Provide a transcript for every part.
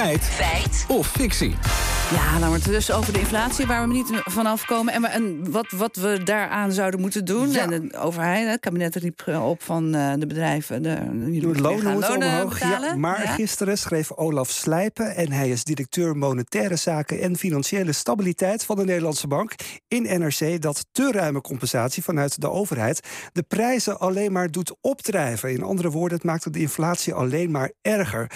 Feit. Feit. Of fictie. Ja, wordt het dus over de inflatie waar we niet vanaf komen. En, en wat, wat we daaraan zouden moeten doen. Ja. En de overheid, het kabinet riep op van eh, de bedrijven. De, jullie De moeten lonen gaan moeten lonen omhoog. Ja, maar Ja. gisteren schreef Olaf Slijpen... en hij is directeur monetaire zaken en financiële stabiliteit... van de Nederlandse Bank in NRC... dat te ruime compensatie vanuit de overheid... de prijzen alleen maar doet opdrijven. In andere woorden, het maakt de inflatie alleen maar erger.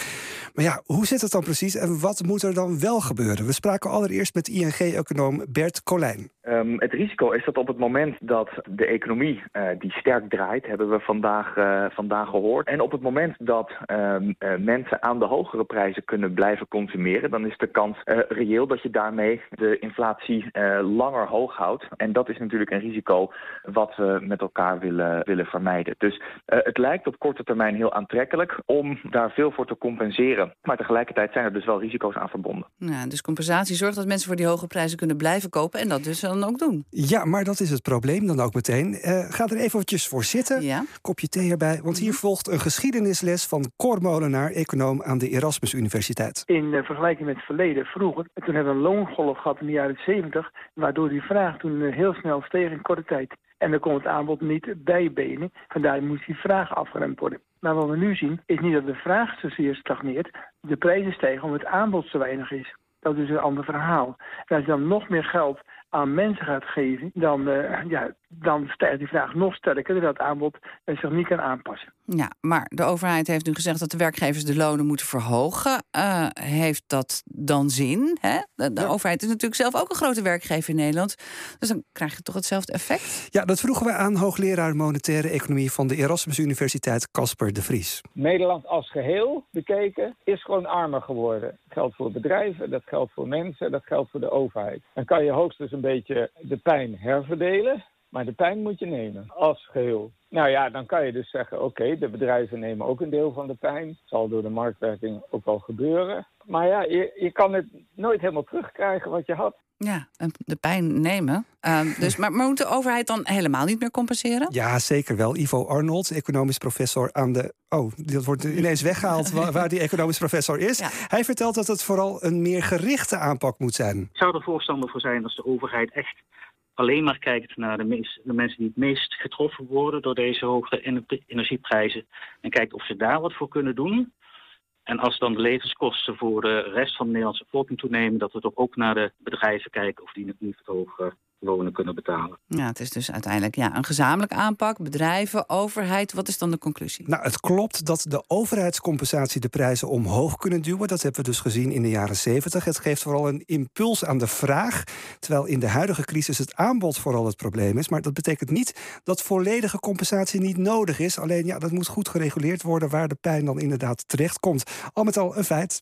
Maar ja, hoe zit het dan precies en wat moet er dan wel gebeuren? We spraken allereerst met ING-econoom Bert Colijn. Ehm, het risico is dat op het moment dat de economie eh, die sterk draait, hebben we vandaag, eh, vandaag gehoord. En op het moment dat ehm, eh, mensen aan de hogere prijzen kunnen blijven consumeren, dan is de kans reëel dat je daarmee de inflatie langer hoog houdt. En dat is natuurlijk een risico wat we met elkaar willen, willen vermijden. Dus het lijkt op korte termijn heel aantrekkelijk om daar veel voor te compenseren. Maar tegelijkertijd zijn er dus wel risico's aan verbonden. Ja, dus compensatie zorgt dat mensen voor die hoge prijzen kunnen blijven kopen. En dat dus dan ook doen. Ja, maar dat is het probleem dan ook meteen. Eh, ga er eventjes voor zitten. Ja. Kopje thee erbij, want hier volgt een geschiedenisles van Cor Molenaar, econoom aan de Erasmus Universiteit. in eh, vergelijking met het verleden vroeger. En toen hebben we een loongolf gehad in de jaren 70, waardoor die vraag toen eh, heel snel steeg in korte tijd. En dan kon het aanbod niet bijbenen. Vandaar moest die vraag afgeremd worden. Maar wat we nu zien, is niet dat de vraag zozeer stagneert. De prijzen stijgen omdat het aanbod zo weinig is. Dat is een ander verhaal. En als je dan nog meer geld aan mensen gaat geven, dan, eh, ja, dan stijgt die vraag nog sterker, doordat het aanbod eh, zich niet kan aanpassen. Ja, maar de overheid heeft nu gezegd dat de werkgevers de lonen moeten verhogen. Eh, heeft dat dan zin? Hè? De, de overheid is natuurlijk zelf ook een grote werkgever in Nederland. Dus dan krijg je toch hetzelfde effect? Ja, dat vroegen we aan hoogleraar monetaire economie van de Erasmus Universiteit Casper de Vries. Nederland als geheel bekeken is gewoon armer geworden. Dat geldt voor bedrijven, dat geldt voor mensen, dat geldt voor de overheid. Dan kan je hoogstens een beetje de pijn herverdelen, maar de pijn moet je nemen als geheel. Nou ja, dan kan je dus zeggen, oké, de bedrijven nemen ook een deel van de pijn. Zal door de marktwerking ook wel gebeuren. Maar ja, je, je kan het nooit helemaal terugkrijgen wat je had. Ja, en de pijn nemen. Ehm, dus, maar, maar moet de overheid dan helemaal niet meer compenseren? Ja, zeker wel. Ivo Arnold, economisch professor aan de. Oh, dat wordt ineens weggehaald wa- waar die economisch professor is. Ja. Hij vertelt dat het vooral een meer gerichte aanpak moet zijn. Ik zou er voorstander voor zijn als de overheid echt alleen maar kijkt naar de, meest, de mensen die het meest getroffen worden door deze hoge ener- energieprijzen. En kijkt of ze daar wat voor kunnen doen. En als dan de levenskosten voor de rest van de Nederlandse bevolking toenemen, dat we toch ook naar de bedrijven kijken of die het niet hoge lonen kunnen betalen. Ja, het is dus uiteindelijk ja, een gezamenlijke aanpak. Bedrijven, overheid. Wat is dan de conclusie? Nou, het klopt dat de overheidscompensatie de prijzen omhoog kunnen duwen. Dat hebben we dus gezien in de jaren 70. Het geeft vooral een impuls aan de vraag. Terwijl in de huidige crisis het aanbod vooral het probleem is. Maar dat betekent niet dat volledige compensatie niet nodig is. Alleen ja, dat moet goed gereguleerd worden waar de pijn dan inderdaad terecht komt. Al met al een feit.